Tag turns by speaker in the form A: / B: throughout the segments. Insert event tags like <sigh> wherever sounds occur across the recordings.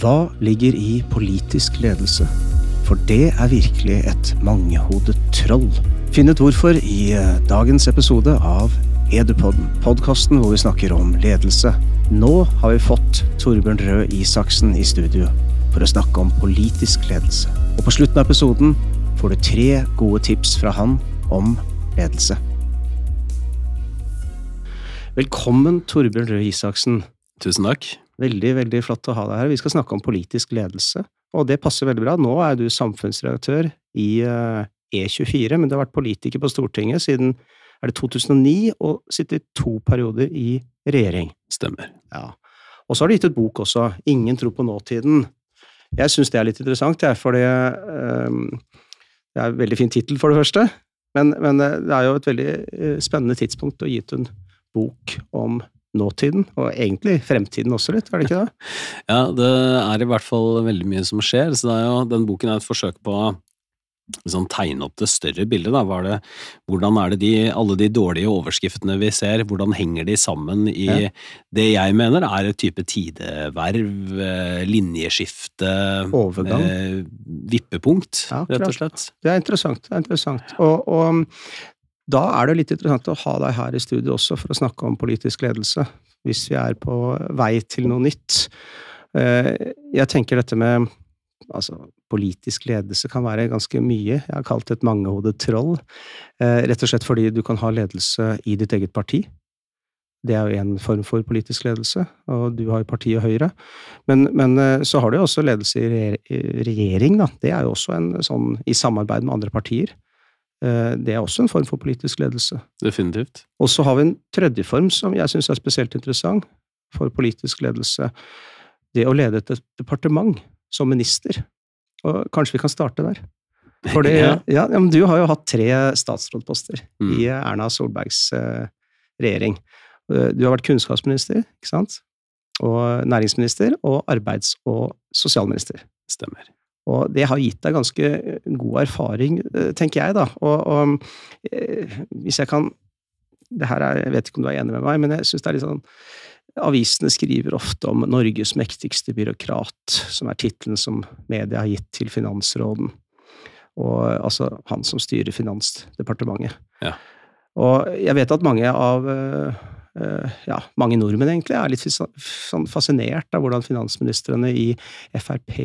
A: Hva ligger i politisk ledelse? For det er virkelig et mangehodet troll. Finn ut hvorfor i eh, dagens episode av Edupodden, podkasten hvor vi snakker om ledelse. Nå har vi fått Torbjørn Røe Isaksen i studio for å snakke om politisk ledelse. Og på slutten av episoden får du tre gode tips fra han om ledelse. Velkommen, Torbjørn Røe Isaksen.
B: Tusen takk.
A: Veldig, veldig flott å ha deg her. Vi skal snakke om politisk ledelse, og det passer veldig bra. Nå er du samfunnsredaktør i E24, men du har vært politiker på Stortinget siden er det 2009, og sitter to perioder i regjering.
B: Stemmer.
A: Ja. Og så har du gitt ut bok også, Ingen tro på nåtiden. Jeg syns det er litt interessant, jeg, for det, um, det er en veldig fin tittel, for det første. Men, men, det er jo et veldig spennende tidspunkt å gi ut en bok om nåtiden, og egentlig fremtiden også litt, er det ikke det? <laughs>
B: Ja, det er i hvert fall veldig mye som skjer, så jo, den boken er et forsøk på å liksom, tegne opp det større bildet. Det, hvordan er det de, alle de dårlige overskriftene vi ser, hvordan henger de sammen i ja. det jeg mener er et type tideverv, eh, linjeskifte,
A: Overgang. Eh,
B: vippepunkt, ja, rett og slett.
A: Det er interessant. Det er interessant. Og, og da er det litt interessant å ha deg her i studio også for å snakke om politisk ledelse, hvis vi er på vei til noe nytt. Eh, jeg tenker dette med altså, politisk ledelse kan være ganske mye. Jeg har kalt det et mangehodet troll. Eh, rett og slett fordi du kan ha ledelse i ditt eget parti. Det er jo en form for politisk ledelse, og du har jo partiet Høyre. Men, men eh, så har du jo også ledelse i regjering, da. Det er jo også en sånn i samarbeid med andre partier. Eh, det er også en form for politisk ledelse.
B: Definitivt.
A: Og så har vi en tredje form som jeg syns er spesielt interessant for politisk ledelse. Det å lede et departement som minister. Og kanskje vi kan starte der. For det, <laughs> ja. ja, men du har jo hatt tre statsrådposter mm. i Erna Solbergs uh, regjering. Du har vært kunnskapsminister, ikke sant? Og næringsminister, og arbeids- og sosialminister.
B: Stemmer.
A: Og det har gitt deg ganske god erfaring, eh, tenker jeg, da. Og, og eh, hvis jeg kan det her er, Jeg vet ikke om du er enig med meg, men jeg syns det er litt sånn Avisene skriver ofte om Norges mektigste byråkrat, som er tittelen som media har gitt til finansråden. Og altså han som styrer Finansdepartementet.
B: Ja.
A: Og jeg vet at mange av Eh, ja, mange nordmenn egentlig er litt sånn fascinert av hvordan finansministrene i Frp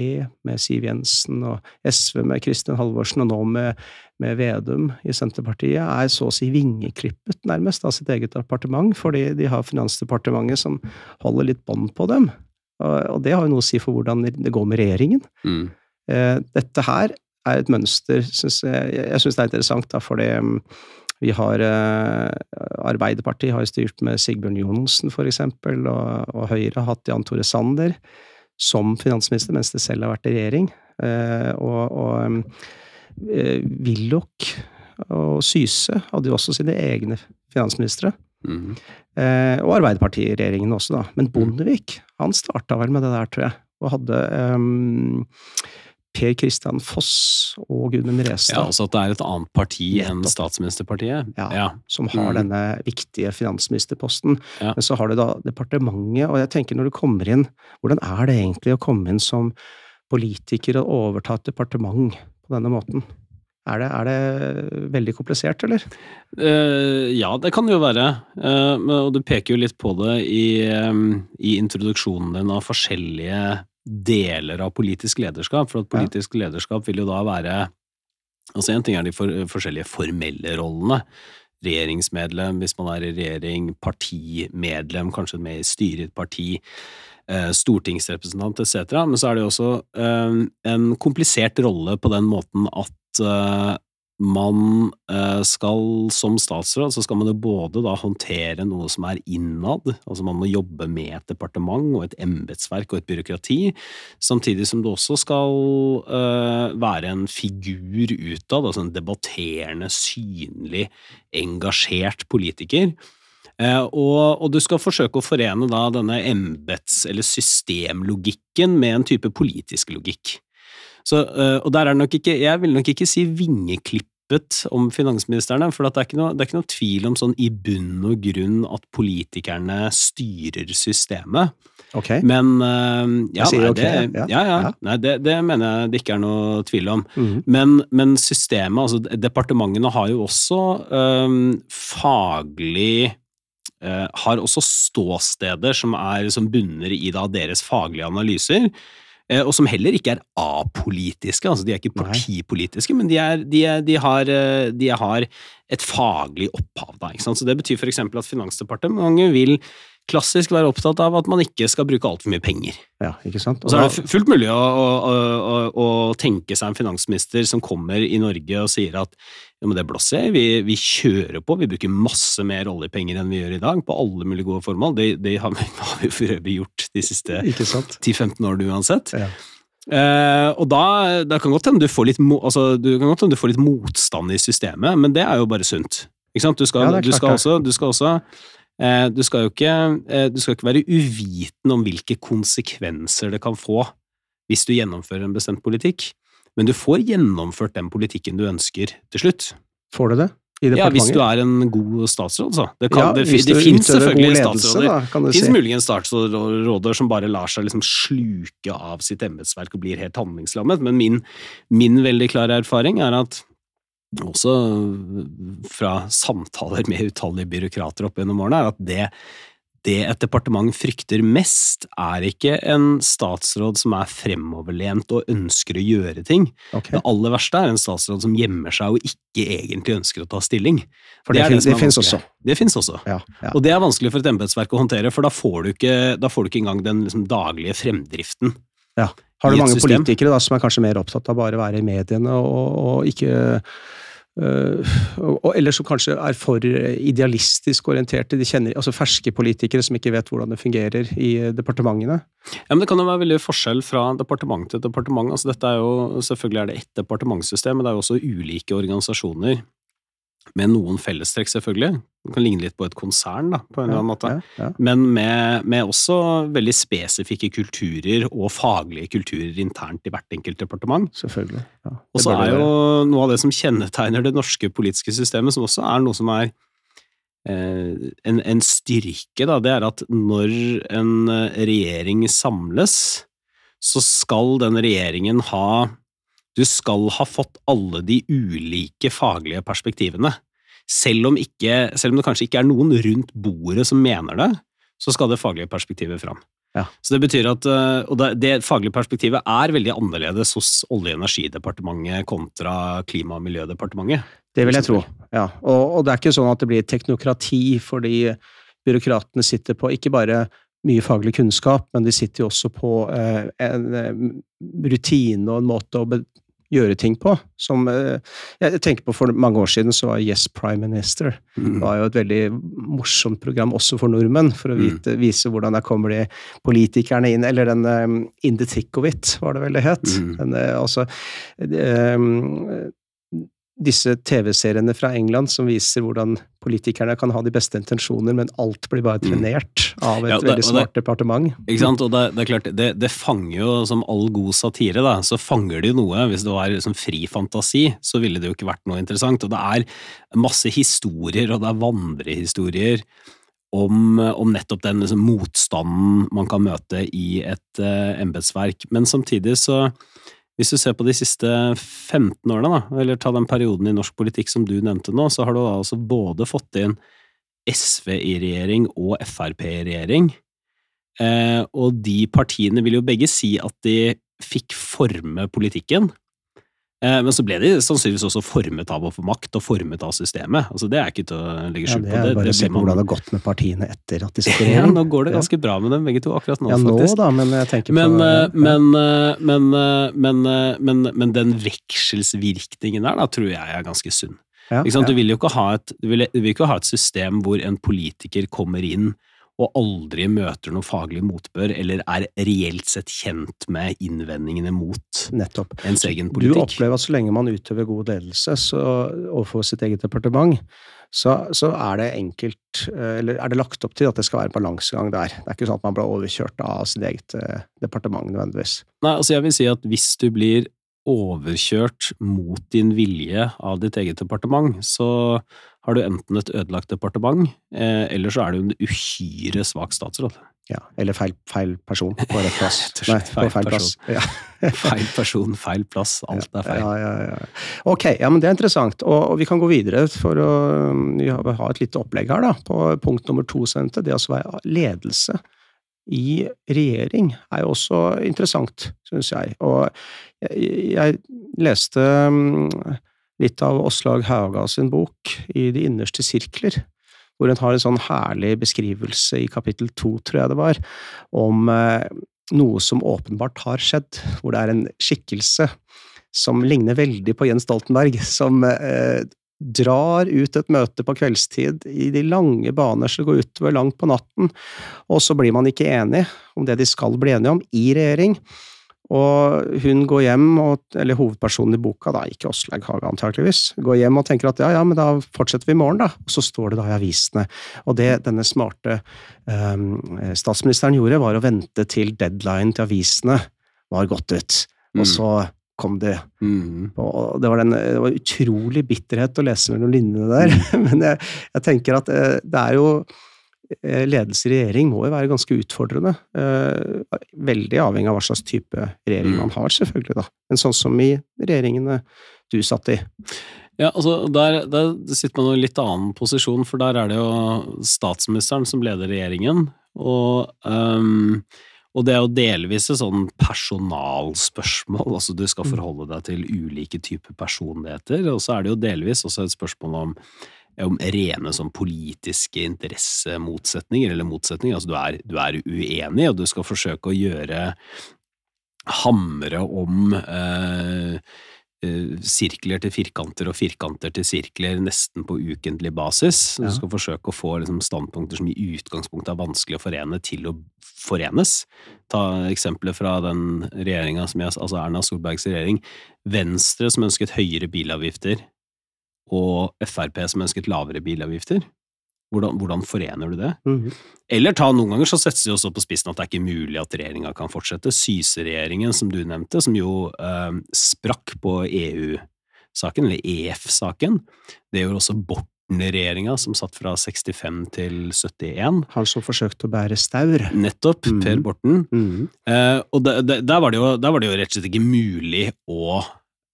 A: med Siv Jensen og SV med Kristin Halvorsen og nå med, med Vedum i Senterpartiet er så å si vingeklippet nærmest av sitt eget departement, fordi de har Finansdepartementet som holder litt bånd på dem. Og det har jo noe å si for hvordan det går med regjeringen.
B: Mm.
A: Eh, dette her er et mønster synes jeg, jeg syns det er interessant, da, fordi vi har eh, Arbeiderpartiet har styrt med Sigbjørn Johnsen, for eksempel, og, og Høyre har hatt Jan Tore Sander som finansminister mens det selv har vært i regjering. Eh, og, og eh, Willoch og Syse hadde jo også sine egne finansministre.
B: Mm.
A: Eh, og Arbeiderpartiregjeringen også, da. Men Bondevik, han starta vel med det der, tror jeg. Og hadde um, Per Kristian Foss og Gudmund Restad.
B: Ja, altså at det er et annet parti enn statsministerpartiet?
A: Ja, ja. som har mm. denne viktige finansministerposten. Ja. Men så har du da departementet, og jeg tenker når du kommer inn, hvordan er det egentlig å komme inn som politiker og overta et departement på denne måten? Er det, er det, veldig komplisert, eller?
B: Uh, ja, det kan det jo være. Uh, og du peker jo litt på det i, um, i introduksjonen din av forskjellige deler av politisk lederskap, for at politisk ja. lederskap vil jo da være Altså En ting er de for, forskjellige formelle rollene. Regjeringsmedlem hvis man er i regjering, partimedlem, kanskje med i styret i et parti, eh, stortingsrepresentant etc. Men så er det jo også eh, en komplisert rolle på den måten at eh, man eh, skal som statsråd så skal man jo både da håndtere noe som er innad, altså man må jobbe med et departement og et embetsverk og et byråkrati, samtidig som du også skal uh, være en figur utad, altså en debatterende, synlig, engasjert politiker. Uh, og, og, du skal forsøke å forene da denne embets- eller systemlogikken med en type politisk logikk. Så, uh, og der er nok ikke, Jeg vil nok ikke si vingeklippet om finansministerne, for det er, noe, det, er ikke noe, tvil om sånn i bunn og grunn at politikerne styrer systemet.
A: Okay.
B: Men eh, ja, nei, det,
A: ja.
B: ja. Nei, det, det mener jeg det ikke er noe tvil om.
A: Mm.
B: Men, men systemet, altså departementene har jo også um, faglig Har også ståsteder som, er, som bunner i deres faglige analyser. Eh, Og som heller ikke er apolitiske, altså de er ikke partipolitiske, men de, er, de, er, de, har, eh, de har et faglig opphav. Da, ikke sant? Så Det betyr f.eks. at Finansdepartementet vil klassisk være opptatt av at man ikke skal bruke altfor mye penger.
A: Ja, ikke sant?
B: Og så er det fullt mulig å, å, å, å tenke seg en finansminister som kommer i Norge og sier at ja, men det blåser jeg, vi, vi kjører på, vi bruker masse mer oljepenger enn vi gjør i dag, på alle mulige gode formål. Det, det har, vi, <laughs> har vi for øvrig gjort de siste 10-15 årene uansett.
A: Ja.
B: Uh, og da, da kan godt hende du får litt, altså, du kan godt hende du får litt motstand i systemet, men det er jo bare sunt. Ikke sant? Du skal,
A: Ja,
B: du skal også, du skal også du skal jo ikke, eh, du skal ikke være uviten om hvilke konsekvenser det kan få hvis du gjennomfører en bestemt politikk, men du får gjennomført den politikken du ønsker til slutt.
A: Får du det?
B: Ja, hvis du er en god statsråd, så. Det, kan,
A: Ja,
B: det, det,
A: det
B: finnes selvfølgelig
A: ledelse,
B: statsråder.
A: da, kan du
B: Det
A: si.
B: muligens statsråder som bare lar seg liksom sluke av sitt embetsverk og blir helt handlingslammet, men min, min veldig klare erfaring er at også fra samtaler med utallige byråkrater opp gjennom årene, er at det, det et departement frykter mest, er ikke en statsråd som er fremoverlent og ønsker å gjøre ting.
A: Okay.
B: Det aller verste er en statsråd som gjemmer seg og ikke egentlig ønsker å ta stilling.
A: For det, det,
B: det,
A: det
B: fins
A: også.
B: Det finnes også.
A: Ja, ja.
B: Og det er vanskelig for et embetsverk å håndtere, for da får du ikke, da får du ikke engang den liksom, daglige fremdriften.
A: ja. Har du mange
B: system.
A: politikere da, som er kanskje mer opptatt av bare å være i mediene og, og ikke og, og, Eller som kanskje er for idealistisk orienterte. De kjenner, altså Ferske politikere som ikke vet hvordan det fungerer i departementene.
B: Ja, men Det kan jo være veldig forskjell fra departement til departement. Altså, dette er jo, selvfølgelig er det ett departementssystem, men det er jo også ulike organisasjoner med noen fellestrekk, selvfølgelig. Det kan ligne litt på et konsern, da, på en eller annen måte.
A: Ja, ja.
B: Men med, med også veldig spesifikke kulturer og faglige kulturer internt i hvert enkelt departement.
A: Selvfølgelig. Ja,
B: Og så er jo noe av det som kjennetegner det norske politiske systemet, som også er noe som er eh, en, en styrke, da, det er at når en eh, regjering samles, så skal den regjeringen ha Du skal ha fått alle de ulike faglige perspektivene. Selv om, ikke, selv om det kanskje ikke er noen rundt bordet som mener det, så skal det faglige perspektivet fram.
A: Ja.
B: Så det betyr at, eh, Og det, faglige perspektivet er veldig annerledes hos Olje- og energidepartementet kontra Klima- og miljødepartementet.
A: Det vil jeg tro. Ja. Og, og det er ikke sånn at det blir teknokrati fordi byråkratene sitter på ikke bare mye faglig kunnskap, men de sitter jo også på eh, en eh, rutine og en måte å gjøre ting på. Som eh, Jeg tenker på for mange år siden så var Yes Prime Minister
B: Mm.
A: det var jo et veldig morsomt program også for nordmenn, for å
B: Mm.
A: vite, vise hvordan der kommer de politikerne inn, eller den um, In the Thick of It, var det vel det het.
B: Mm.
A: Den, altså, de, um, disse TV-seriene fra England som viser hvordan politikerne kan ha de beste intensjoner, men alt blir bare
B: Mm.
A: trenert av et
B: Ja, det-
A: veldig
B: smart
A: smart departement.
B: Ikke sant? Og det, det er klart, det, det fanger jo, som all god satire, da, så fanger det jo noe. Hvis det var liksom fri fantasi, så ville det jo ikke vært noe interessant. Og det er masse historier, og det er vandrehistorier om, om nettopp den liksom, motstanden man kan møte i et uh, embetsverk. Men samtidig så hvis du ser på de siste 15 årene, da, eller ta den perioden i norsk politikk som du nevnte nå, så har du da altså både fått inn SV i regjering og Frp i regjering. Eh, og de partiene vil jo begge si at de fikk forme politikken. Eh, men så ble de sannsynligvis også formet av å få makt, og formet av systemet. Altså Det er ikke til å legge
A: Ja,
B: skjul
A: det er bare å se på hvordan det har gått med partiene etter at de sitter i <laughs>
B: Ja, nå går det
A: Ja.
B: ganske bra med dem begge to akkurat nå,
A: Ja, nå
B: faktisk.
A: da, men jeg tenker
B: Men,
A: på
B: eh,
A: ja.
B: men, eh, men, men, men, men den vekselsvirkningen der, da, tror jeg er ganske sunn.
A: Ja, ja.
B: Du vil jo ikke ha et, du vil, du vil ikke ha et system hvor en politiker kommer inn og aldri møter noe faglig motbør, eller er reelt sett kjent med innvendingene mot
A: Nettopp.
B: ens egen politikk.
A: Du opplever at så lenge man utøver god ledelse så, overfor sitt eget departement, så, så er det enkelt, eh, eller er det lagt opp til at det skal være en balansegang der. Det er ikke sånn at man blir overkjørt av sitt eget eh, departement nødvendigvis.
B: Nei, altså jeg vil si at hvis du blir overkjørt mot din vilje av ditt eget departement, så har du enten et ødelagt departement, eh, eller så er du en uhyre svak statsråd.
A: Ja, Eller feil, feil person på rett <laughs> plass. Nei, på
B: feil
A: feil plass. Ja. <laughs>
B: Feil person, feil plass. Alt er feil.
A: Ja, ja, ja. Ok, ja, men det er interessant. Og, og vi kan gå videre for å ha et lite opplegg her, da. På punkt nummer to, Sendte. Det å være ledelse i regjering er jo også interessant, syns jeg. Og jeg, jeg leste mm, litt av Åslaug Hauga sin bok I de innerste sirkler, hvor hun har en sånn herlig beskrivelse i kapittel to, tror jeg det var, om eh, noe som åpenbart har skjedd, hvor det er en skikkelse som ligner veldig på Jens Stoltenberg, som eh, drar ut et møte på kveldstid i de lange baner som går utover langt på natten, og så blir man ikke enig om det de skal bli enige om i regjering. Og hun går hjem, og, eller hovedpersonen i boka, da, ikke Åslaug Haga antakeligvis, går hjem og tenker at ja, ja, men da fortsetter vi i morgen, da. Og så står det da i avisene. Og det denne smarte um, statsministeren gjorde, var å vente til deadline til avisene var gått ut. Og
B: Mm.
A: så kom det
B: Mm.
A: og det var, den, det var utrolig bitterhet å lese mellom linjene der. <laughs> Men jeg, jeg tenker at eh, det er jo Ledelse i regjering må jo være ganske utfordrende. Eh, Veldig avhengig av hva slags type regjering
B: Mm.
A: man har, selvfølgelig. da. Men sånn som i regjeringene du satt i.
B: Ja, altså der, der sitter man i en litt annen posisjon, for der er det jo statsministeren som leder regjeringen, og, um, og det er jo delvis et sånn personalspørsmål, altså du skal forholde deg til ulike typer personligheter, og så er det jo delvis også et spørsmål om om rene sånn politiske interessemotsetninger, eller motsetninger, altså du er, du er uenig, og du skal forsøke å gjøre hamre om eh, eh, sirkler til firkanter og firkanter til sirkler nesten på ukentlig basis. Du
A: Ja.
B: skal forsøke å få liksom, standpunkter som i utgangspunktet er vanskelig å forene, til å forenes. Ta eksempler fra den regjeringa altså Erna Solbergs regjering. Venstre som ønsket høyere bilavgifter, og Frp som ønsket lavere bilavgifter. Hvordan, hvordan forener du det?
A: Mhm.
B: Eller ta noen ganger så settes det jo også på spissen at det er ikke mulig at regjeringa kan fortsette. Syse-regjeringen, som du nevnte, som jo eh, sprakk på EU-saken, eller EF-saken. Det gjorde også Borten-regjeringa, som satt fra 65 til 71.
A: Han som forsøkte å bære staur.
B: Nettopp,
A: Mm.
B: Per Borten.
A: Mhm.
B: Eh, og der, der, var det jo, der var det jo rett og slett ikke mulig å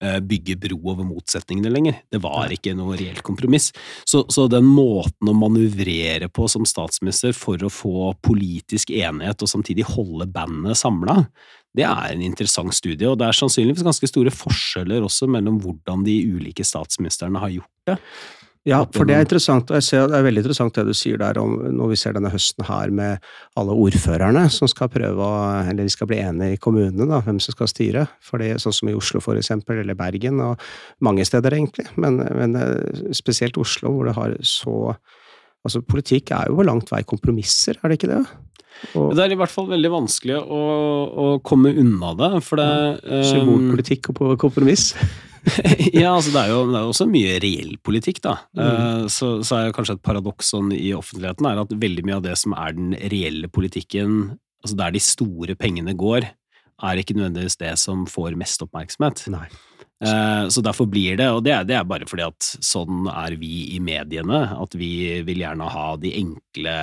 B: bygge bro over motsetningene lenger. Det var ikke noe reelt kompromiss. Så, så den måten å manøvrere på som statsminister for å få politisk enighet og samtidig holde bandet samla, det er en interessant studie, og det er sannsynligvis ganske store forskjeller også mellom hvordan de ulike statsministrene har gjort det.
A: Ja, for det er interessant, og jeg ser, det er veldig interessant det du sier der om når vi ser denne høsten her med alle ordførerne som skal prøve å Eller de skal bli enige i kommunene, da, hvem som skal styre. For det, sånn som i Oslo, for eksempel, eller Bergen, og mange steder egentlig. Men, men eh, spesielt Oslo, hvor det har så Altså, politikk er jo på langt vei kompromisser, er det ikke det? Og
B: Det er i hvert fall veldig vanskelig å, å komme unna det, for det eh,
A: symbolpolitikk og på- kompromiss. <laughs>
B: ja, altså det er, jo, det er jo også mye reell politikk, da.
A: Mm.
B: Eh, Så, så er jo kanskje et paradoks sånn i offentligheten er at veldig mye av det som er den reelle politikken, altså der de store pengene går, er ikke nødvendigvis det som får mest oppmerksomhet.
A: Nei.
B: Eh, Så derfor blir det, og det er, det er bare fordi at sånn er vi i mediene, at vi vil gjerne ha de enkle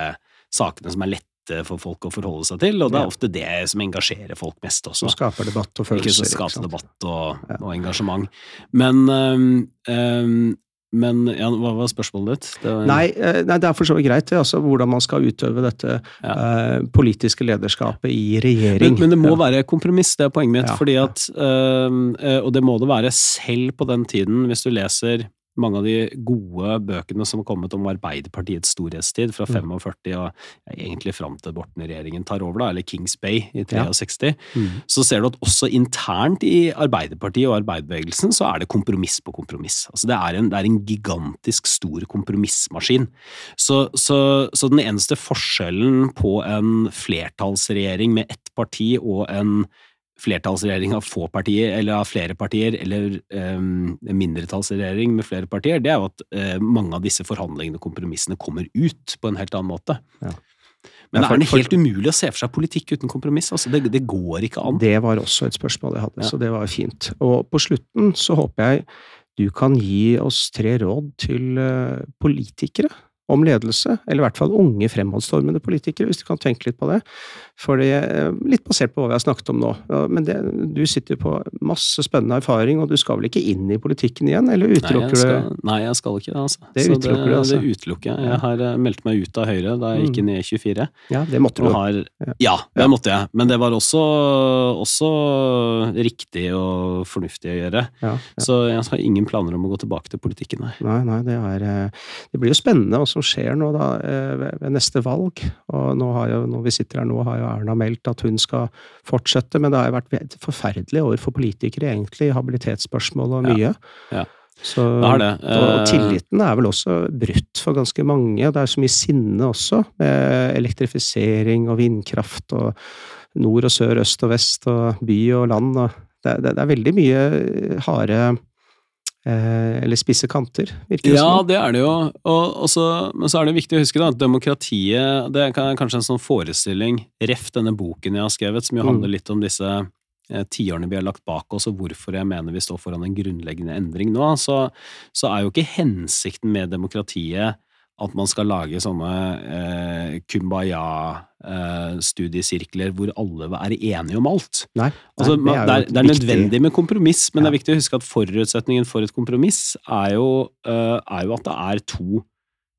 B: sakene som er lette for folk å forholde seg til, og det er ofte det som engasjerer folk mest også.
A: Som skaper debatt og
B: Ikke
A: følelser.
B: så skape
A: sant?
B: debatt og,
A: Ja.
B: og engasjement. Men, um, um, men ja, hva var spørsmålet ditt? Det var,
A: Nei, eh, nei, det er for så vidt greit, altså hvordan man skal utøve dette eh, politiske lederskapet i regjering.
B: men, men det må
A: Ja.
B: være kompromiss, det er poenget mitt.
A: Ja,
B: fordi
A: ja.
B: at, eh, og det må det være selv på den tiden, hvis du leser mange av de gode bøkene som har kommet om Arbeiderpartiets storhetstid fra
A: Mm.
B: 45 og egentlig fram til Borten-regjeringen tar over, da, eller Kings Bay i
A: Ja. Mm.
B: så ser du at også internt i Arbeiderpartiet og arbeiderbevegelsen så er det kompromiss på kompromiss. Altså det, er en, det er en gigantisk stor kompromissmaskin. Så, så, så den eneste forskjellen på en flertallsregjering med ett parti og en flertallsregjering av få partier, eller av flere partier, eller um, mindretallsregjering med flere partier, det er jo at uh, mange av disse forhandlingene og kompromissene kommer ut på en helt annen måte.
A: Ja.
B: Men
A: er
B: det er helt umulig å se for seg politikk uten kompromiss. Altså, det, det går ikke an.
A: Det var også et spørsmål jeg hadde,
B: Ja.
A: så det var fint. Og på slutten så håper jeg du kan gi oss tre råd til eh, politikere om ledelse, eller i hvert fall unge fremadstormende politikere, hvis du kan tenke litt på det. For det er litt basert på hva vi har snakket om nå. Men det, du sitter på masse spennende erfaring, og du skal vel ikke inn i politikken igjen, eller utelukker
B: du Nei, jeg skal ikke det, altså.
A: Det utelukker du, altså?
B: Det utelukker jeg. Jeg har eh, meldt meg ut av Høyre da jeg gikk inn i 24.
A: Ja, det måtte du.
B: Har, ja, det måtte jeg. Men det var også, også riktig og fornuftig å gjøre. Ja, ja. Så jeg har ingen planer om å gå tilbake til politikken, nei.
A: Nei, nei, det er eh, Det blir jo spennende hva som skjer nå da, eh, ved neste valg. Og nå har jo, når vi sitter her nå, har jo Erna meldt at hun skal fortsette, men det har jo vært forferdelig år for politikere, egentlig, i habilitetsspørsmål og mye.
B: Ja. ja.
A: Så, det det. Og eh, tilliten er vel også brutt for ganske mange. Det er så mye sinne også, med elektrifisering og vindkraft og nord og sør, øst og vest og by og land. Og det, det, er veldig mye harde eller spisse kanter,
B: virker det ja, som. Ja, det er det jo. Og, også, men så er det viktig å huske da, at demokratiet det er kanskje en sånn forestilling, ref denne boken jeg har skrevet, som jo handler mm. litt om disse eh, tiårene vi har lagt bak oss, og hvorfor jeg mener vi står foran en grunnleggende endring nå, så, så er jo ikke hensikten med demokratiet at man skal lage sånne eh, kumbaya-studiesirkler eh, hvor alle er enige om alt.
A: Nei,
B: altså, det, er det, er, det, er, nødvendig med kompromiss, men ja. det er viktig å huske at forutsetningen for et kompromiss er jo, eh, er jo at det er to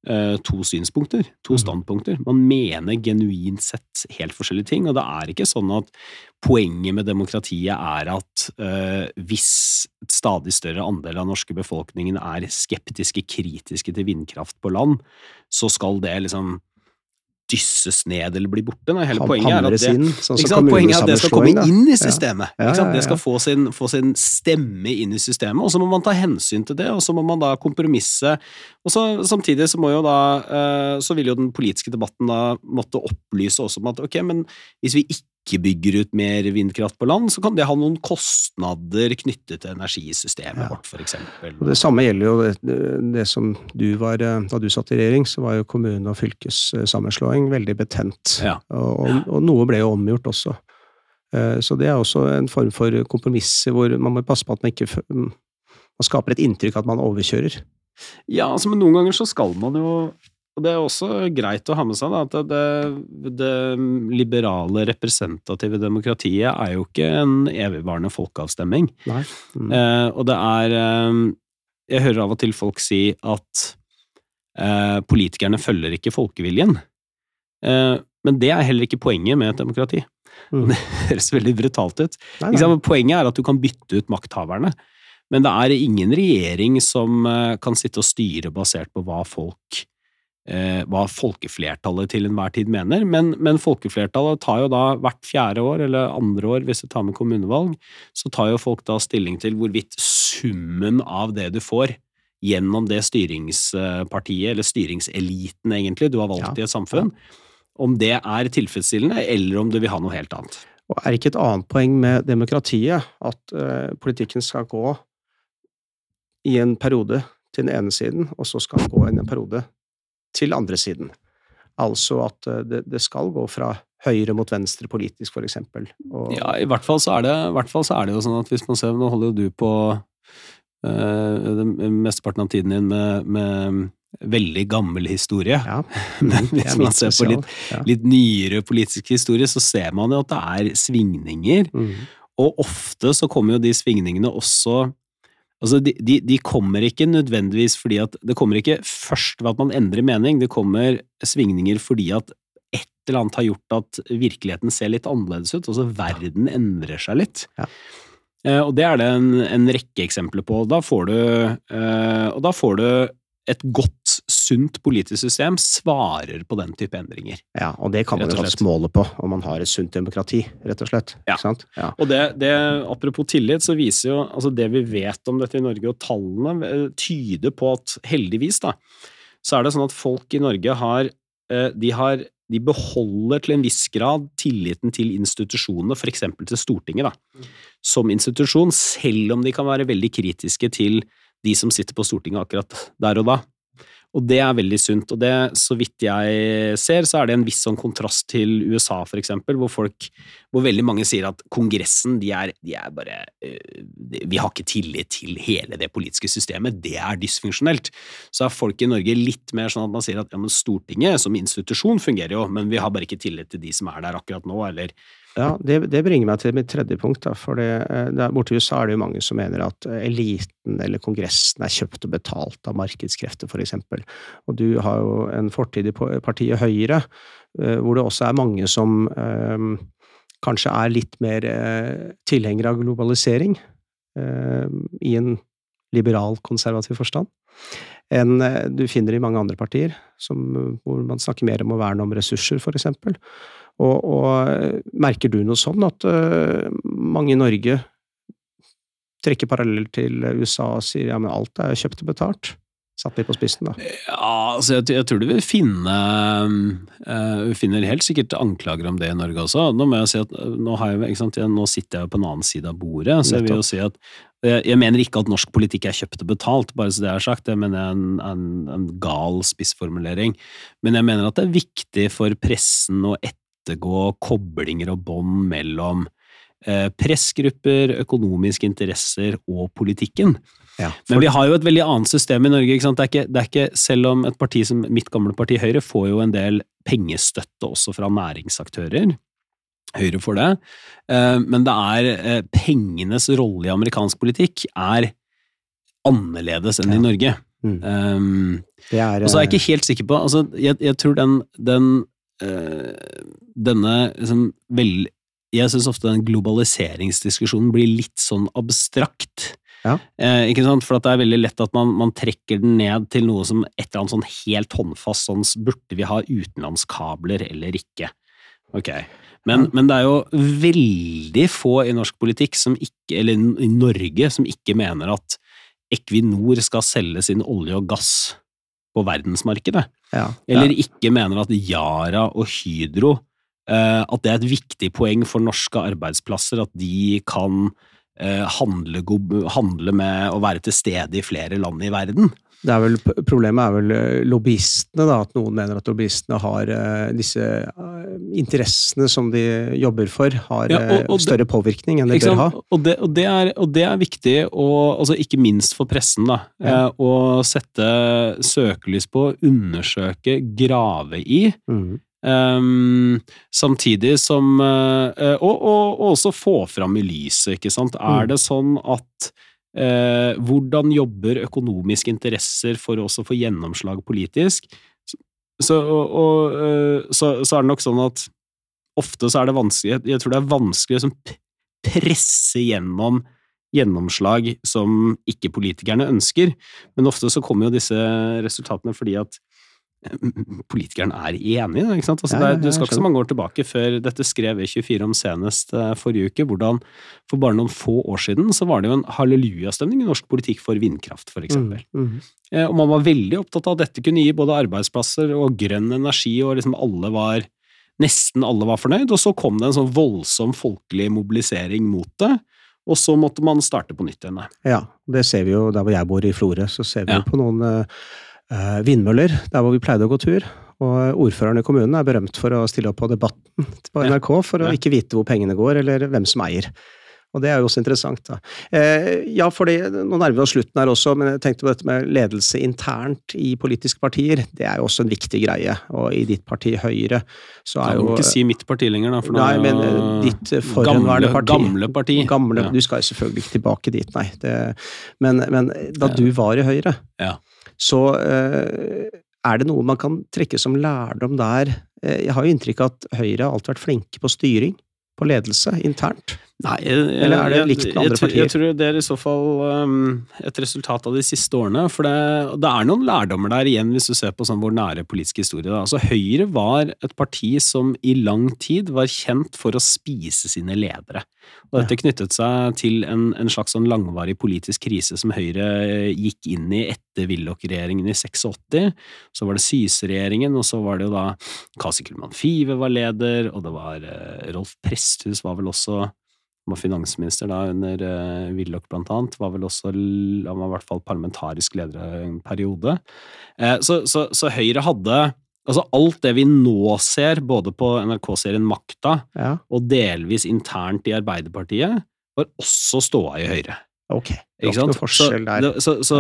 B: to synspunkter, to mm. standpunkter. Man mener genuint sett helt forskjellige ting, og det er ikke sånn at poenget med demokratiet er at uh, hvis et stadig større andel av norske befolkningen er skeptiske, kritiske til vindkraft på land, så skal det liksom dysses ned eller bli borte. Nei, hele poenget er, det, inn, sånn poenget er at det skal komme inn i systemet. Det skal få sin, få sin, stemme inn i systemet, og så må man ta hensyn til det, og så må man da kompromisse. Og så, Samtidig så må jo da eh, så vil jo den politiske debatten da måtte opplyse også om at ok, men hvis vi ikke ikke bygger ut mer vindkraft på land, så kan det ha noen kostnader knyttet til energisystemet ja. vårt, f.eks.
A: Det samme gjelder jo det, det, som du var Da du satt i regjering, så var jo kommune- og fylkessammenslåing veldig betent. Ja. Og, og, noe ble jo omgjort også. Eh, så det er også en form for kompromisser hvor man må passe på at man ikke man skaper et inntrykk at man overkjører.
B: Ja, altså, men noen ganger så skal man jo og det er også greit å ha med seg da, at det, det, liberale, representative demokratiet er jo ikke en evigvarende folkeavstemning.
A: Mm.
B: Eh, og det er eh, Jeg hører av og til folk si at eh, politikerne følger ikke folkeviljen. Eh, men det er heller ikke poenget med et demokrati. Mm. <laughs> Det høres veldig brutalt ut. Nei, nei. Poenget er at du kan bytte ut makthaverne. Men det er ingen regjering som eh, kan sitte og styre basert på hva folk hva folkeflertallet til enhver tid mener, men, men, folkeflertallet tar jo da hvert fjerde år, eller andre år hvis du tar med kommunevalg, så tar jo folk da stilling til hvorvidt summen av det du får gjennom det styringspartiet, eller styringseliten egentlig, du har valgt ja, i et samfunn, om det er tilfredsstillende, eller om du vil ha noe helt annet.
A: Og er ikke et annet poeng med demokratiet at uh, politikken skal gå i en periode til den ene siden, og så skal den gå i en periode til andre siden. Altså at eh, det, det skal gå fra høyre mot venstre politisk, eksempel.
B: Og... Ja, i hvert, fall så er det, i hvert fall så er det jo sånn at hvis man ser Nå holder jo du på øh, mesteparten av tiden din med, med veldig gammel historie.
A: Ja. <laughs>
B: Men hvis man ser på litt, litt, nyere politisk historie, så ser man jo at det er svingninger. Mm. Og ofte så kommer jo de svingningene også Altså, de, de, de, kommer ikke nødvendigvis fordi at Det kommer ikke først ved at man endrer mening, det kommer svingninger fordi at et eller annet har gjort at virkeligheten ser litt annerledes ut. Altså verden endrer seg litt.
A: Ja.
B: Eh, og det er det en, en, rekke eksempler på. Da får du, eh, og da får du et godt, sunt politisk system svarer på den type endringer.
A: Ja, og det kan man jo faktisk måle på, om man har et sunt demokrati, rett og slett.
B: Ja, ja. og det, det, apropos tillit, så viser jo altså det vi vet om dette i Norge, og tallene eh, tyder på at heldigvis, da, så er det sånn at folk i Norge har eh, de har de beholder til en viss grad tilliten til institusjonene, f.eks. til Stortinget, da, som institusjon, selv om de kan være veldig kritiske til de som sitter på Stortinget akkurat der og da. Og det er veldig sunt. Og det, så vidt jeg ser, så er det en viss sånn kontrast til USA, for eksempel, hvor folk hvor veldig mange sier at Kongressen, de er, de er bare øh, Vi har ikke tillit til hele det politiske systemet, det er dysfunksjonelt. Så er folk i Norge litt mer sånn at man sier at ja, men Stortinget som institusjon fungerer jo, men vi har bare ikke tillit til de som er der akkurat nå, eller
A: ja, det, det, bringer meg til mitt tredje punkt. For det, eh, borte i USA er det jo mange som mener at eliten eller Kongressen er kjøpt og betalt av markedskrefter, eksempel. Og du har jo en fortid i partiet Høyre, eh, hvor det også er mange som um, kanskje er litt mer uh, tilhengere av globalisering, uh, i en liberal, konservativ forstand, enn du finner i mange andre partier, som, hvor man snakker mer om å verne om ressurser, eksempel. Og, og, merker du noe sånn at uh, mange i Norge trekker paralleller til USA og sier ja, men alt er kjøpt og betalt? Satt litt på spissen, da.
B: Ja, altså jeg, jeg, tror du vil finne uh, Vi finner helt sikkert anklager om det i Norge også. Nå må jeg si at eh, nå, jeg, jeg, nå sitter jeg på en annen side av bordet, så jeg vil jo si at jeg, mener ikke at norsk politikk er kjøpt og betalt, bare så det er sagt. Det mener jeg er en, en, en gal spissformulering. Men jeg mener at det er viktig for pressen å ettergå ettergå koblinger og bånd mellom eh, pressgrupper, økonomiske interesser og politikken. Ja, for... Men vi har jo et veldig annet system i Norge. Det er, ikke, det, er ikke, Selv om et parti som mitt gamle parti Høyre får jo en del pengestøtte også fra næringsaktører. Høyre får det. Eh, men det er eh, pengenes rolle i amerikansk politikk er annerledes enn ja. i Norge. Mm. Um, er, og så er jeg ikke helt sikker på altså, jeg, jeg tror den, den denne liksom vel Jeg syns ofte den globaliseringsdiskusjonen blir litt sånn abstrakt. Ja. Eh, ikke sant? For det er veldig lett at man, man, trekker den ned til noe som et eller annet sånn helt håndfast sånn Burde vi ha utenlandskabler eller ikke? Ok. Men, ja. men, det er jo veldig få i norsk politikk som ikke, eller i Norge, som ikke mener at Equinor skal selge sin olje og gass på verdensmarkedet. Ja, eller ikke mener at Yara og Hydro Eh, at det er et viktig poeng for norske arbeidsplasser at de kan eh, handle, handle med å være til stede i flere land i verden.
A: Er vel, problemet er vel eh, lobbyistene, da, at noen mener at lobbyistene har disse interessene som de jobber for, har ja, og, og større det, påvirkning enn de bør ha.
B: Og det, og det, er, det er viktig, altså ikke minst for pressen, da, ja. å sette søkelys på, undersøke, grave i. Mm. Um, samtidig som uh, og, og, og, også få fram i lyset, ikke sant. Er mm. det sånn at uh, Hvordan jobber økonomiske interesser for også å få gjennomslag politisk? Så, og, og, så, så, er det nok sånn at ofte så er det vanskelig Jeg tror det er vanskelig å liksom, presse gjennom gjennomslag som ikke politikerne ønsker, men ofte så kommer jo disse resultatene fordi at politikerne er enige. Ikke sant? Altså, ja, ja, du skal ikke så mange år tilbake før dette skrev E24 om senest uh, forrige uke, hvordan for bare noen få år siden så var det jo en hallelujastemning i norsk politikk for vindkraft, eksempel. Mm, mm. Uh, og man var veldig opptatt av at dette kunne gi både arbeidsplasser og grønn energi, og liksom alle var Nesten alle var fornøyd, og så kom det en sånn voldsom folkelig mobilisering mot det. Og så måtte man starte på nytt igjen.
A: Ja, det ser vi jo der hvor jeg bor i Florø, så ser vi ja. på noen uh, Eh, vindmøller, der hvor vi pleide å gå tur. Og ordføreren i kommunen er berømt for å stille opp på Debatten på NRK for å ikke vite hvor pengene går, eller hvem som eier. Og det er jo også interessant, da. Eh, ja, fordi nå nærmer vi oss slutten her også, men jeg tenkte på dette med ledelse internt i politiske partier. Det er jo også en viktig greie. Og i ditt parti, Høyre, så er jo
B: Du må ikke si mitt parti lenger, da.
A: For nei, men eh, ditt forhenværende parti.
B: Gamle parti.
A: Gamle, ja. Du skal jo selvfølgelig ikke tilbake dit, nei. Det, men, men, da du var i Høyre, ja så eh, er det noe man kan trekke som lærdom der. Eh, jeg har jo inntrykk av at Høyre har alltid vært flinke på styring, på ledelse, internt.
B: Nei, jeg, Eller er det likt med andre partier? Jeg, tror det er i så fall um, et resultat av de siste årene. For det, det, er noen lærdommer der igjen, hvis du ser på sånn vår nære politiske historie. Da. Altså, Høyre var et parti som i lang tid var kjent for å spise sine ledere. Og dette knyttet seg til en, en slags sånn langvarig politisk krise som Høyre gikk inn i etter Willoch-regjeringen i 86. Så var det Syse-regjeringen, og så var det jo da Kasi Kullmann Five var leder, og det var uh, Rolf Presthus var vel også var finansminister da under uh, Willoch blant annet. Var vel også, han var i hvert fall parlamentarisk leder en periode. Uh, så, så, så, Høyre hadde Altså alt det vi nå ser, både på NRK-serien Makta ja. og delvis internt i Arbeiderpartiet, var også ståa i Høyre.
A: Ok, Ikke sant?
B: Så. Så, så,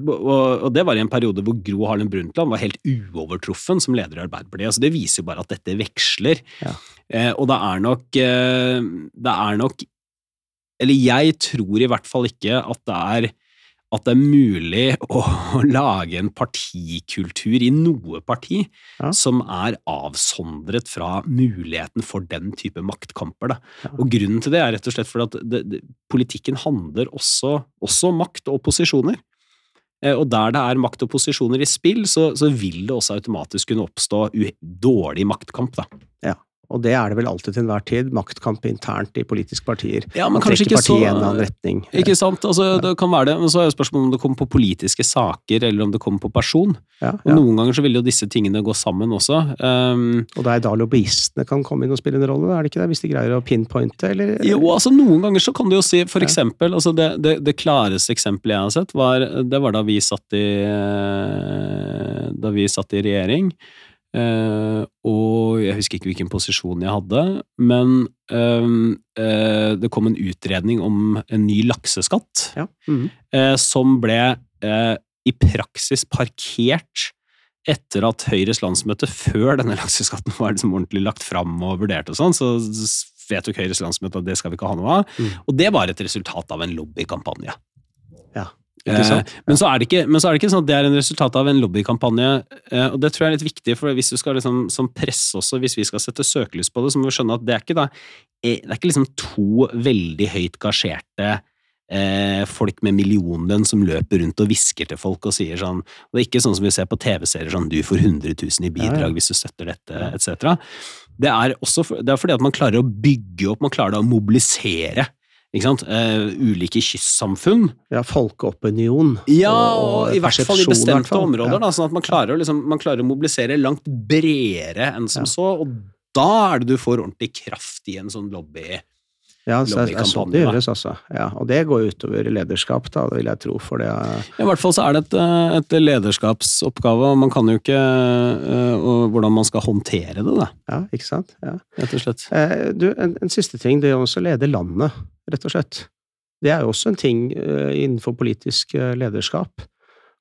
B: og, og, det var i en periode hvor Gro Harlem Brundtland var helt uovertruffen som leder i Arbeiderpartiet. Altså det viser jo bare at dette veksler. Ja. Eh, og det er nok eh, Det er nok Eller jeg tror i hvert fall ikke at det er at det er mulig å, lage en partikultur i noe parti ja. som er avsondret fra muligheten for den type maktkamper. Ja. Og Grunnen til det er rett og slett fordi at det, det, politikken handler også, også om makt og posisjoner. Eh, og der det er makt og posisjoner i spill, så, så vil det også automatisk kunne oppstå dårlig maktkamp. Da.
A: Ja. Og det er det vel alltid til enhver tid. Maktkamp internt i politiske partier.
B: Ja, men kanskje ikke så... retning. Ikke sant. Altså, det kan være det. Men så er jo spørsmålet om det kommer på politiske saker, eller om det kommer på person. Ja, ja. Noen ganger så vil jo disse tingene gå sammen også. Um,
A: og det er da lobbyistene kan komme inn og spille en rolle, er det ikke det? Hvis de greier å pinpointe, eller?
B: Jo, altså noen ganger så kan du jo si, for eksempel, altså det, det, det klareste eksempelet jeg har sett, var, det var da vi satt i, eh, da vi satt i regjering. Uh, og jeg husker ikke hvilken posisjon jeg hadde, men uh, uh, det kom en utredning om en ny lakseskatt, ja. mm -hmm. som ble i praksis parkert etter at Høyres landsmøte, før denne <laughs> lakseskatten var liksom ordentlig lagt fram og vurdert og sånn, så vedtok Høyres landsmøte at det skal vi ikke ha noe av. Mm. Og det var et resultat av en lobbykampanje.
A: Ja.
B: Eh, men, så det ikke, men så er det ikke sånn at det er en resultat av en lobbykampanje, eh, og det tror jeg er litt viktig, for hvis du skal liksom, som presse også, hvis vi skal sette søkelys på det, så må vi skjønne at det er ikke, da, eh, det er ikke liksom to veldig høyt gasjerte eh, folk med millionlønn som løper rundt og hvisker til folk og sier sånn og Det er ikke sånn som vi ser på TV-serier, sånn 'du får 100 000 i bidrag ja, ja. hvis du støtter dette', etc. Det er også for, det er fordi at man klarer å bygge opp, man klarer å mobilisere ikke sant? Uh, ulike kystsamfunn.
A: Ja, folkeopinion.
B: Ja, og, og i hvert fall i bestemte områder. Ja. Da, sånn at man klarer, liksom, man klarer, å, mobilisere langt bredere enn som ja. så, og da er det du får ordentlig kraft i en sånn lobby.
A: Ja, så er, er sånn det gjøres, altså. Ja, og det går utover lederskap, da, det vil jeg tro. For det
B: er... I hvert fall så er det et, et lederskapsoppgave, og man kan jo ikke uh, Hvordan man skal håndtere det, da.
A: Ja, ikke sant. Ja.
B: Rett og slett.
A: Eh, du, en, en, siste ting, det er også å lede landet, rett og slett. Det er jo også en ting uh, innenfor politisk uh, lederskap.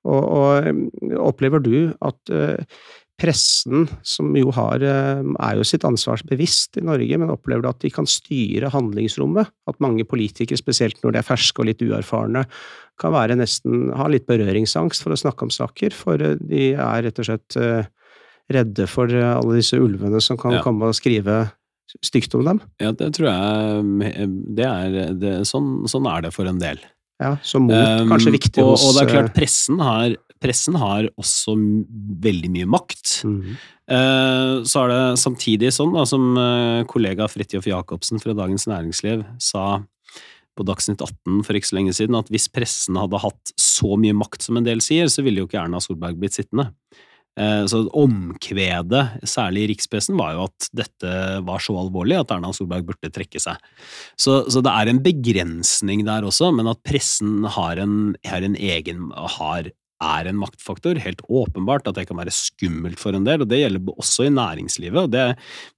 A: Og, og opplever du at pressen, som jo har, eh, er jo sitt ansvar bevisst i Norge, men opplever du at de kan styre handlingsrommet? At mange politikere, spesielt når de er ferske og litt uerfarne, kan være nesten, ha litt berøringsangst for å snakke om saker, for eh, de er rett og slett eh, redde for alle disse ulvene som kan ja. komme og skrive stygt om dem?
B: Ja, det tror jeg det er, det, sånn, sånn, er det for en del.
A: Ja, Så mot um, kanskje viktig
B: og, hos Og det er klart, pressen har pressen har også veldig mye makt. Mm. Så er det samtidig sånn, da, som eh, kollega Fridtjof Jacobsen fra Dagens Næringsliv sa på Dagsnytt 18 for ikke så lenge siden, at hvis pressen hadde hatt så mye makt som en del sier, så ville jo ikke Erna Solberg blitt sittende. Eh, så omkvedet, særlig i rikspressen, var jo at dette var så alvorlig at Erna Solberg burde trekke seg. Så, så det er en begrensning der også, men at pressen har en, har en egen har er en maktfaktor. Helt åpenbart at det kan være skummelt for en del, og det gjelder også i næringslivet. Det,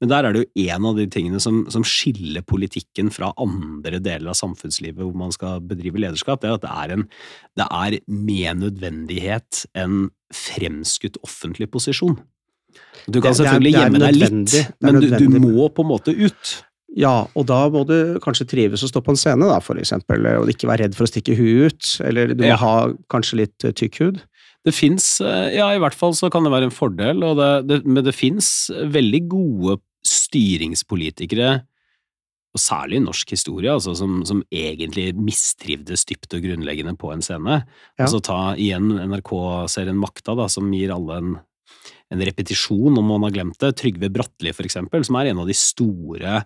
B: men der er det jo en av de tingene som, som, skiller politikken fra andre deler av samfunnslivet hvor man skal bedrive lederskap, det er at det er, en, det er med nødvendighet en fremskutt offentlig posisjon. Du kan selvfølgelig gjemme deg litt, men du, du må på en måte ut.
A: Ja, og da må du kanskje trives å stå på en scene, da, for eksempel, og ikke være redd for å stikke huet ut, eller du må ja. ha kanskje litt uh, tykk hud.
B: Det fins, eh, ja i hvert fall så kan det være en fordel, det, det, men det fins veldig gode styringspolitikere, og særlig i norsk historie, altså, som, som, egentlig mistrivdes dypt og grunnleggende på en scene. Ja. Altså ta igjen NRK-serien Makta, da, som gir alle en, en repetisjon om man har glemt det. Trygve Bratteli, for eksempel, som er en av de store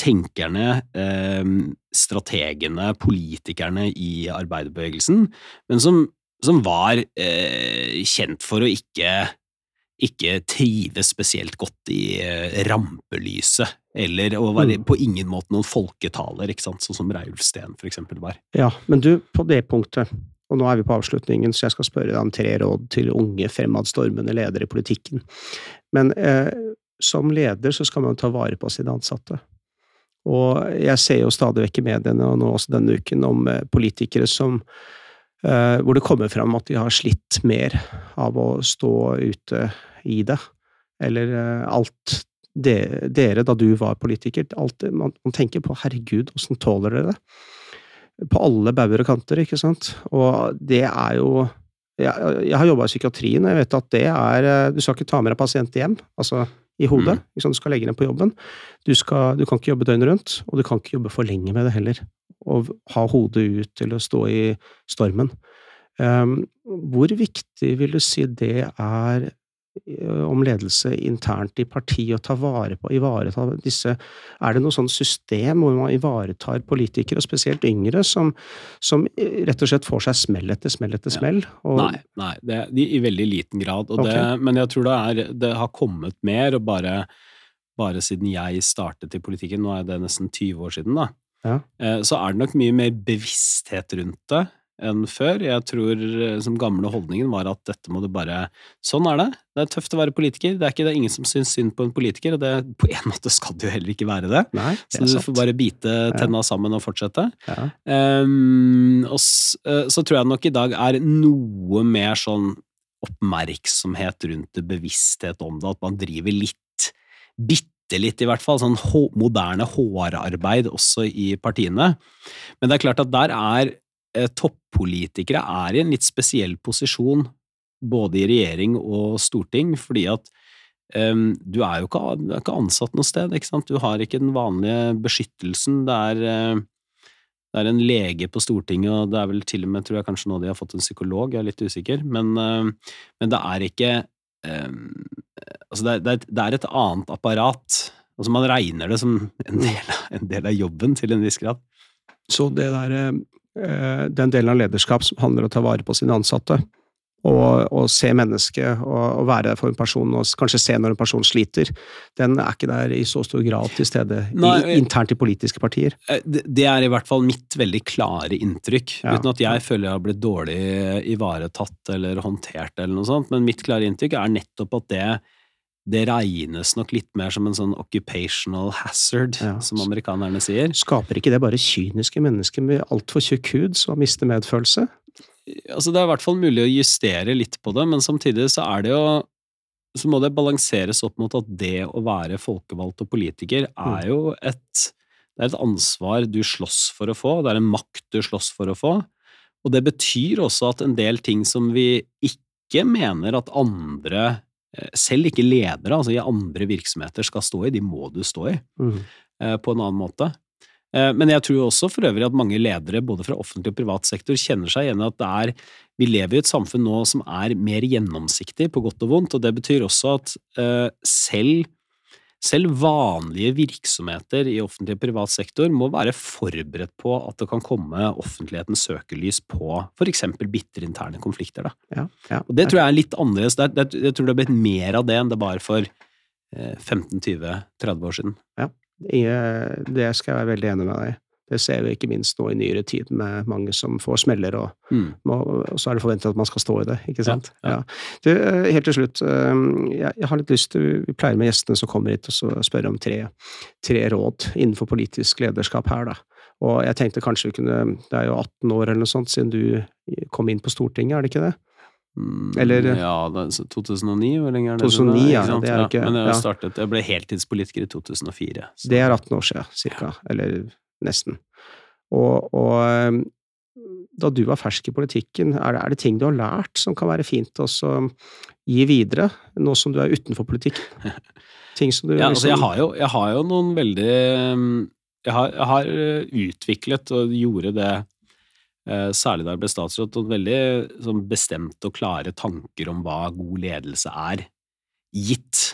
B: tenkerne, eh, strategene, politikerne i arbeiderbevegelsen, men som, som var eh, kjent for å ikke, ikke trives spesielt godt i eh, rampelyset Eller å være mm. på ingen måte noen folketaler, ikke sant? sånn som Reiulf Steen for eksempel var.
A: Ja, men du, på det punktet, og nå er vi på avslutningen, så jeg skal spørre deg om tre råd til unge, fremadstormende ledere i politikken. Men eh, som leder så skal man ta vare på sine ansatte. Og jeg ser jo stadig vekk i mediene, og nå også denne uken, om eh, politikere som eh, Hvor det kommer fram at de har slitt mer av å stå ute i det. Eller eh, alt det, dere, da du var politiker, alt, man, man tenker på 'herregud, åssen tåler dere det?' På alle bauger og kanter, ikke sant? Og det er jo Jeg, jeg har jobba i psykiatrien, og jeg vet at det er Du skal ikke ta med deg pasienter hjem. altså i hodet. Mm. Du skal legge den på jobben. Du, skal, du, kan ikke jobbe døgnet rundt, og du kan ikke jobbe for lenge med det heller. Og ha hodet ut til å stå i stormen. Um, hvor viktig vil du si det er om ledelse internt i partiet, og ta vare på, ivareta disse Er det noe sånn system hvor man ivaretar politikere, spesielt yngre, som, som rett og slett får seg smell etter smell etter smell?
B: Og... Nei, nei det, de, i veldig liten grad. Okay. Det, men jeg tror det, er, det har kommet mer, og bare, bare, siden jeg startet i politikken, nå er det nesten 20 år siden, da, ja. Eh, så er det nok mye mer bevissthet rundt det enn før. Jeg tror eh, som gamle holdningen var at dette må du bare Sånn er det. Det er tøft å være politiker. Det er ikke det er ingen som syns synd på en politiker, og det, <laughs> på en måte skal det jo heller ikke være det.
A: Nei,
B: det så du sant. får bare bite tenna sammen og fortsette. Ja. Um, og så, eh, så tror jeg nok i dag er noe mer sånn oppmerksomhet rundt det, bevissthet om det, at man driver litt, bitte litt i hvert fall, sånn moderne hårarbeid også i partiene. Men det er klart at der er toppolitikere er i en litt spesiell posisjon, både i regjering og storting, fordi at um, du er jo ikke, er ikke, ansatt noe sted, ikke sant? Du har ikke den vanlige beskyttelsen. Det er, uh, det er, en lege på Stortinget, og det er vel til og med, tror jeg kanskje nå de har fått en psykolog, jeg er litt usikker, men, uh, men det er ikke um, Altså, det er, det er, et annet apparat. Altså, man regner det som en del, en del av jobben til en viss grad.
A: Så det der Eh, den delen av lederskap som handler om å ta vare på sine ansatte. Og, og se mennesket og, og, være der for en person, og kanskje se når en person sliter, den er ikke der i så stor grad til stede Nei, i, internt i politiske partier.
B: Eh, det er i hvert fall mitt veldig klare inntrykk, ja. uten at jeg føler jeg har blitt dårlig ivaretatt eller håndtert eller noe sånt, men mitt klare inntrykk er nettopp at det det regnes nok litt mer som en sånn occupational hazard, ja. som amerikanerne sier.
A: Skaper ikke det bare kyniske mennesker med altfor tjukk hud som mister medfølelse?
B: Altså, det er i hvert fall mulig å justere litt på det, men samtidig så er det jo så må det balanseres opp mot at det å være folkevalgt og politiker er mm. jo et, det er et ansvar du slåss for å få, det er en makt du slåss for å få, og det betyr også at en del ting som vi ikke mener at andre selv ikke ledere, altså i andre virksomheter, skal stå i. De må du stå i, mm. Eh, på en annen måte. Eh, men jeg tror også for øvrig at mange ledere, både fra offentlig og privat sektor, kjenner seg igjen i at er Vi lever i et samfunn nå som er mer gjennomsiktig, på godt og vondt, og det betyr også at selv selv vanlige virksomheter i offentlig og privat sektor må være forberedt på at det kan komme offentlighetens søkelys på for eksempel bitre interne konflikter.
A: Ja, ja,
B: og det tror jeg er litt annerledes. Jeg tror det har blitt mer av det enn det bare for 15-20-30 eh, år siden.
A: Ja, det skal jeg være veldig enig med deg i. Det ser vi ikke minst nå i nyere tid, med mange som får smeller, og, mm. må, og så er det forventet at man skal stå i det. ikke sant? Ja, ja. Du, eh, helt til slutt, eh, jeg, har litt lyst til Vi pleier med gjestene som kommer hit, og spørre om tre, tre, råd innenfor politisk lederskap her, da. Og jeg tenkte kanskje vi kunne Det er jo 18 år eller noe sånt siden du kom inn på Stortinget, er det ikke det?
B: Mm, eller Ja, 2009, hvor lenge er det?
A: 2009, ja, det er ikke,
B: ja, Men jeg, startet, jeg ble heltidspolitiker i 2004.
A: Så. Det er 18 år siden, cirka. Eller nesten. Og, og, ehm, da du var fersk i politikken, er det, er det, ting du har lært som kan være fint å gi videre, nå som du er utenfor politikk? <laughs>
B: Ting som du ja, altså, jeg, liksom har jo, jeg har jo noen veldig ehm, jeg har, jeg har, eh, utviklet og gjorde det eh, særlig da jeg ble statsråd, noen veldig sånn, bestemte og klare tanker om hva god ledelse er, gitt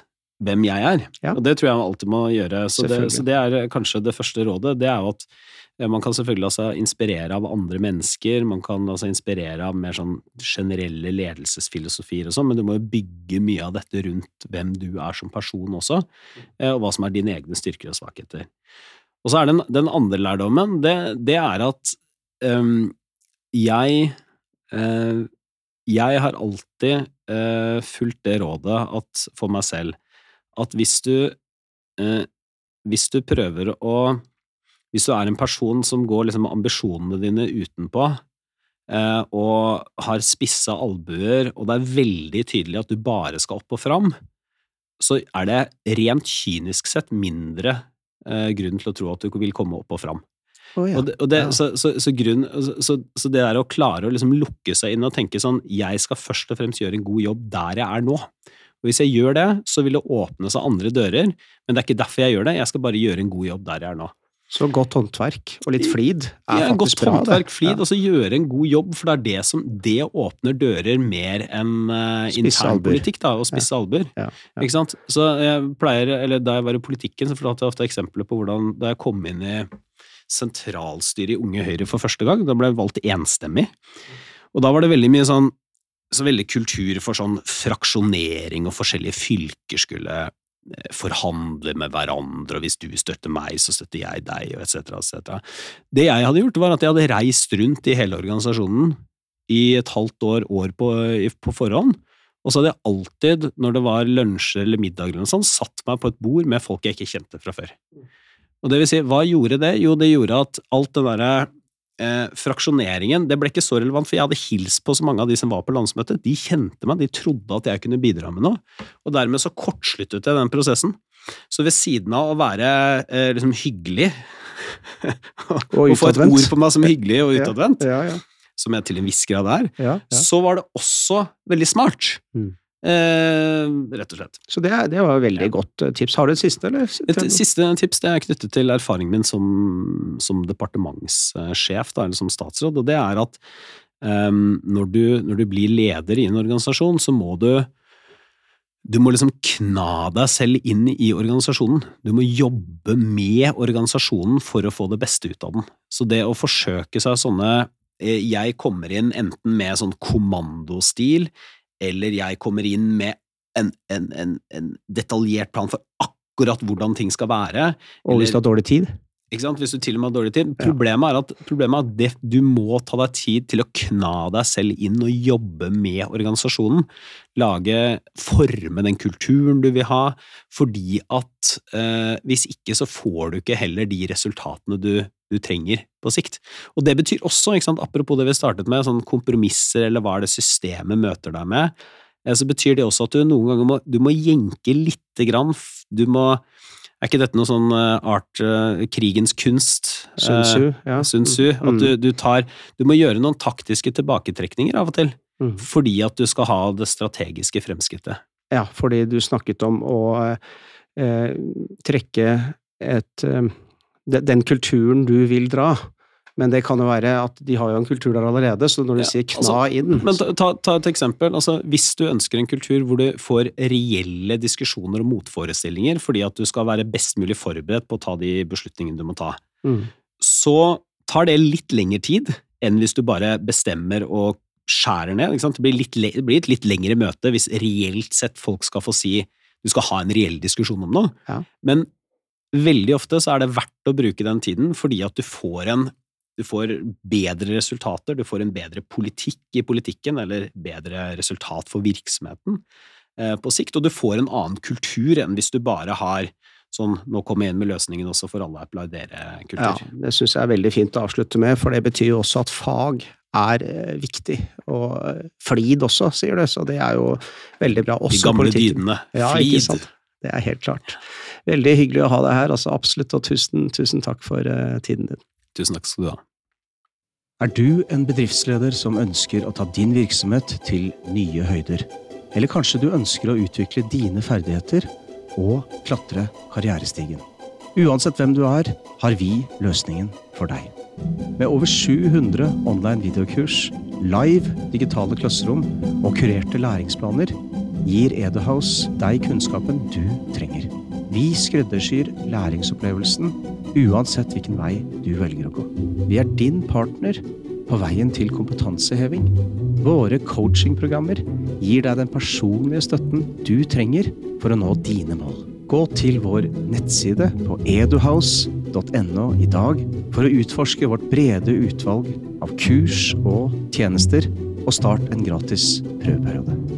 B: hvem jeg er.
A: Ja.
B: Og det tror jeg man alltid må gjøre. Så det, så det er kanskje det første rådet. Det er jo at eh, man kan selvfølgelig altså inspirere av andre mennesker, man kan altså inspirere av mer sånn generelle ledelsesfilosofier og sånn, men du må jo bygge mye av dette rundt hvem du er som person også, eh, og hva som er dine egne styrker og svakheter. Og så er den, den andre lærdommen, det, det er at um, jeg uh, Jeg har alltid uh, fulgt det rådet at, for meg selv at hvis du eh, Hvis du prøver å Hvis du er en person som går liksom ambisjonene dine utenpå, eh, og har spissa albuer, og det er veldig tydelig at du bare skal opp og fram, så er det rent kynisk sett mindre eh, grunn til å tro at du vil komme opp og fram.
A: Å, ja.
B: Og det, og det,
A: Ja.
B: så, så, så, grunn, så, så, så det der å klare å liksom lukke seg inn og tenke sånn Jeg skal først og fremst gjøre en god jobb der jeg er nå. Og Hvis jeg gjør det, så vil det åpne seg andre dører, men det er ikke derfor jeg gjør det. Jeg skal bare gjøre en god jobb der jeg er nå.
A: Så godt håndverk og litt flid er
B: Ja,
A: faktisk
B: godt
A: bra.
B: håndverk, flid,
A: Ja.
B: og så gjøre en god jobb, for det er det som Det åpner dører mer enn uh, internpolitikk, da, og spisse albuer.
A: Ja, ja.
B: Ikke sant? Så jeg pleier, eller Da jeg var i politikken, så fortalte jeg ofte eksempler på hvordan da jeg kom inn i sentralstyret i Unge Høyre for første gang, da ble jeg valgt enstemmig. Og da var det veldig mye sånn så veldig kultur for sånn fraksjonering, og forskjellige fylker skulle eh, forhandle med hverandre, og hvis du støtter meg, så støtter jeg deg, og etc., etc. Det jeg hadde gjort, var at jeg hadde reist rundt i hele organisasjonen i et halvt år, år på, på forhånd, og så hadde jeg alltid, når det var lunsjer eller middager eller noe sånt, satt meg på et bord med folk jeg ikke kjente fra før. Og det vil si, hva gjorde det? Jo, det gjorde at alt det derre eh, fraksjoneringen, det ble ikke så relevant, for jeg hadde hilst på så mange av de som var på landsmøtet. De kjente meg, de trodde at jeg kunne bidra med noe, og dermed så kortsluttet jeg den prosessen. Så ved siden av å være eh, liksom hyggelig, <laughs>
A: Og
B: og få et ord på meg som hyggelig og utadvendt,
A: Ja, ja,
B: som jeg til en viss grad er,
A: ja, ja.
B: så var det også veldig smart.
A: Mm.
B: Eh, rett og slett.
A: Så det, det var et veldig godt eh, tips. Har du et siste, eller?
B: Et siste tips det er knyttet til erfaringen min som, som departementssjef, da, eller som statsråd, og det er at ehm, når, du, når du blir leder i en organisasjon, så må du du må liksom kna deg selv inn i organisasjonen. Du må jobbe med organisasjonen for å få det beste ut av den. Så det å forsøke seg sånne eh, Jeg kommer inn enten med sånn kommandostil, eller jeg kommer inn med en, en, en, en detaljert plan for akkurat hvordan ting skal være.
A: Og hvis du har dårlig tid?
B: Ikke sant? Hvis du til og med har dårlig tid. Problemet er at, problemet er at det, du må ta deg tid til å kna deg selv inn og jobbe med organisasjonen. Lage, forme den kulturen du vil ha, fordi at eh, hvis ikke så får du ikke heller de resultatene du, du trenger på sikt. Og det betyr også, ikke sant, apropos det vi startet med, sånn kompromisser eller hva er det systemet møter deg med, eh, så betyr det også at du noen ganger må, du må jenke lite grann. Du må er ikke dette noe sånn eh, art eh, krigens kunst?
A: Sun Tzu, ja.
B: Sun Tzu.
A: Mm.
B: At du, du tar Du må gjøre noen taktiske tilbaketrekninger av og til.
A: Mm.
B: Fordi at du skal ha det strategiske fremskrittet.
A: Ja, fordi du snakket om å eh, trekke et eh, Den kulturen du vil dra. Men det kan jo være at de har jo en kultur der allerede, så når du
B: Ja,
A: sier kna
B: altså,
A: inn
B: Men ta, ta, et eksempel. Altså, hvis du ønsker en kultur hvor du får reelle diskusjoner og motforestillinger fordi at du skal være best mulig forberedt på å ta de beslutningene du må ta,
A: mm.
B: så tar det litt lengre tid enn hvis du bare bestemmer og skjærer ned. Det, blir det blir et litt lengre møte hvis reelt sett folk skal få si du skal ha en reell diskusjon om noe.
A: Ja.
B: Men veldig ofte så er det verdt å bruke den tiden fordi at du får en du får bedre resultater, du får en bedre politikk i politikken, eller bedre resultat for virksomheten eh, på sikt, og du får en annen kultur enn hvis du bare har sånn 'nå kommer jeg inn med løsningen også for alle applaudere'-kultur.
A: Ja, det syns jeg er veldig fint å avslutte med, for det betyr jo også at fag er eh, viktig. Og eh, flid også, sier du, så det er jo veldig bra.
B: De gamle dydene.
A: Ja,
B: Flid.
A: sant. Det er helt klart. Veldig hyggelig å ha deg her, altså absolutt, og tusen, tusen takk for eh, tiden din.
B: Tusen takk skal du ha.
A: Er du en bedriftsleder som ønsker å ta din virksomhet til nye høyder? Eller kanskje du ønsker å utvikle dine ferdigheter og klatre karrierestigen? Uansett hvem du er, har vi løsningen for deg. Med over 700 online videokurs, live digitale klasserom og kurerte læringsplaner gir Edehouse deg kunnskapen du trenger. Vi skreddersyr læringsopplevelsen uansett hvilken vei du velger å gå. Vi er din partner på veien til kompetanseheving. Våre coachingprogrammer gir deg den personlige støtten du trenger for å nå dine mål. Gå til vår nettside på eduhouse.no i dag for å utforske vårt brede utvalg av kurs og tjenester, og start en gratis prøveperiode.